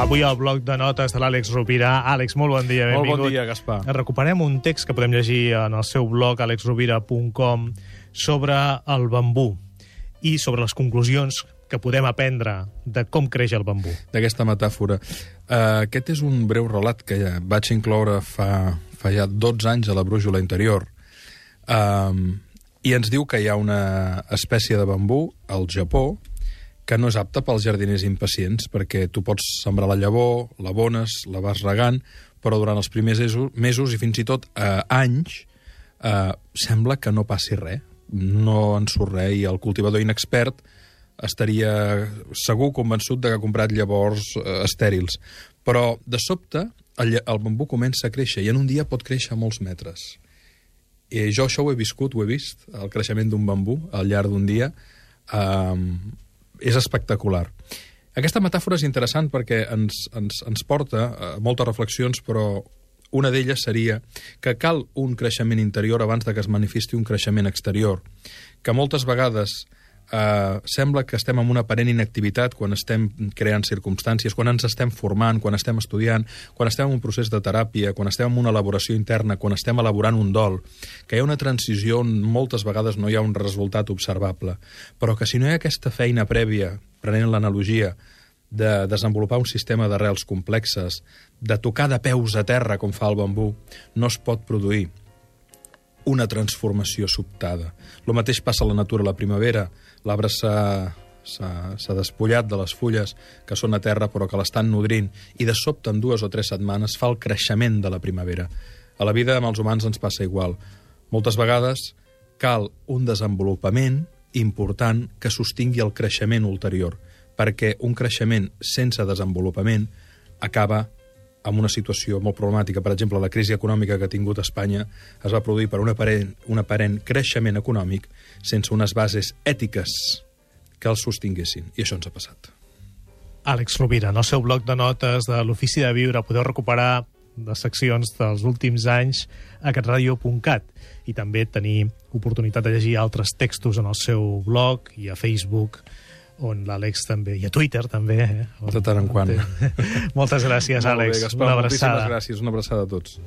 Avui al bloc de notes de l'Àlex Rovira. Àlex, molt bon dia, Molt benvingut. bon dia, Gaspar. Recuperem un text que podem llegir en el seu blog alexrovira.com sobre el bambú i sobre les conclusions que podem aprendre de com creix el bambú. D'aquesta metàfora. Uh, aquest és un breu relat que ja vaig incloure fa, fa ja 12 anys a la brújula interior. Um, I ens diu que hi ha una espècie de bambú al Japó que no és apta pels jardiners impacients, perquè tu pots sembrar la llavor, l'abones, la vas regant, però durant els primers mesos, i fins i tot eh, anys eh, sembla que no passi res, no en surt res, i el cultivador inexpert estaria segur convençut de que ha comprat llavors eh, estèrils. Però, de sobte, el, el bambú comença a créixer, i en un dia pot créixer molts metres. I jo això ho he viscut, ho he vist, el creixement d'un bambú al llarg d'un dia. Um, és espectacular. Aquesta metàfora és interessant perquè ens, ens, ens porta a moltes reflexions, però una d'elles seria que cal un creixement interior abans de que es manifesti un creixement exterior. Que moltes vegades eh, sembla que estem en una aparent inactivitat quan estem creant circumstàncies, quan ens estem formant, quan estem estudiant, quan estem en un procés de teràpia, quan estem en una elaboració interna, quan estem elaborant un dol, que hi ha una transició on moltes vegades no hi ha un resultat observable, però que si no hi ha aquesta feina prèvia, prenent l'analogia, de desenvolupar un sistema d'arrels complexes, de tocar de peus a terra com fa el bambú, no es pot produir una transformació sobtada. Lo mateix passa a la natura a la primavera. L'arbre s'ha despullat de les fulles que són a terra però que l'estan nodrint i de sobte en dues o tres setmanes fa el creixement de la primavera. A la vida amb els humans ens passa igual. Moltes vegades cal un desenvolupament important que sostingui el creixement ulterior, perquè un creixement sense desenvolupament acaba amb una situació molt problemàtica. Per exemple, la crisi econòmica que ha tingut Espanya es va produir per un aparent, un aparent creixement econòmic sense unes bases ètiques que el sostinguessin. I això ens ha passat. Àlex Rovira, en el seu bloc de notes de l'Ofici de Viure podeu recuperar les seccions dels últims anys a catradio.cat i també tenir oportunitat de llegir altres textos en el seu blog i a Facebook on l'Àlex també, i a Twitter també. Eh? De tant en quant. Moltes gràcies, Molt Àlex. bé, Gaspar, Una moltíssimes abraçada. gràcies. Una abraçada a tots.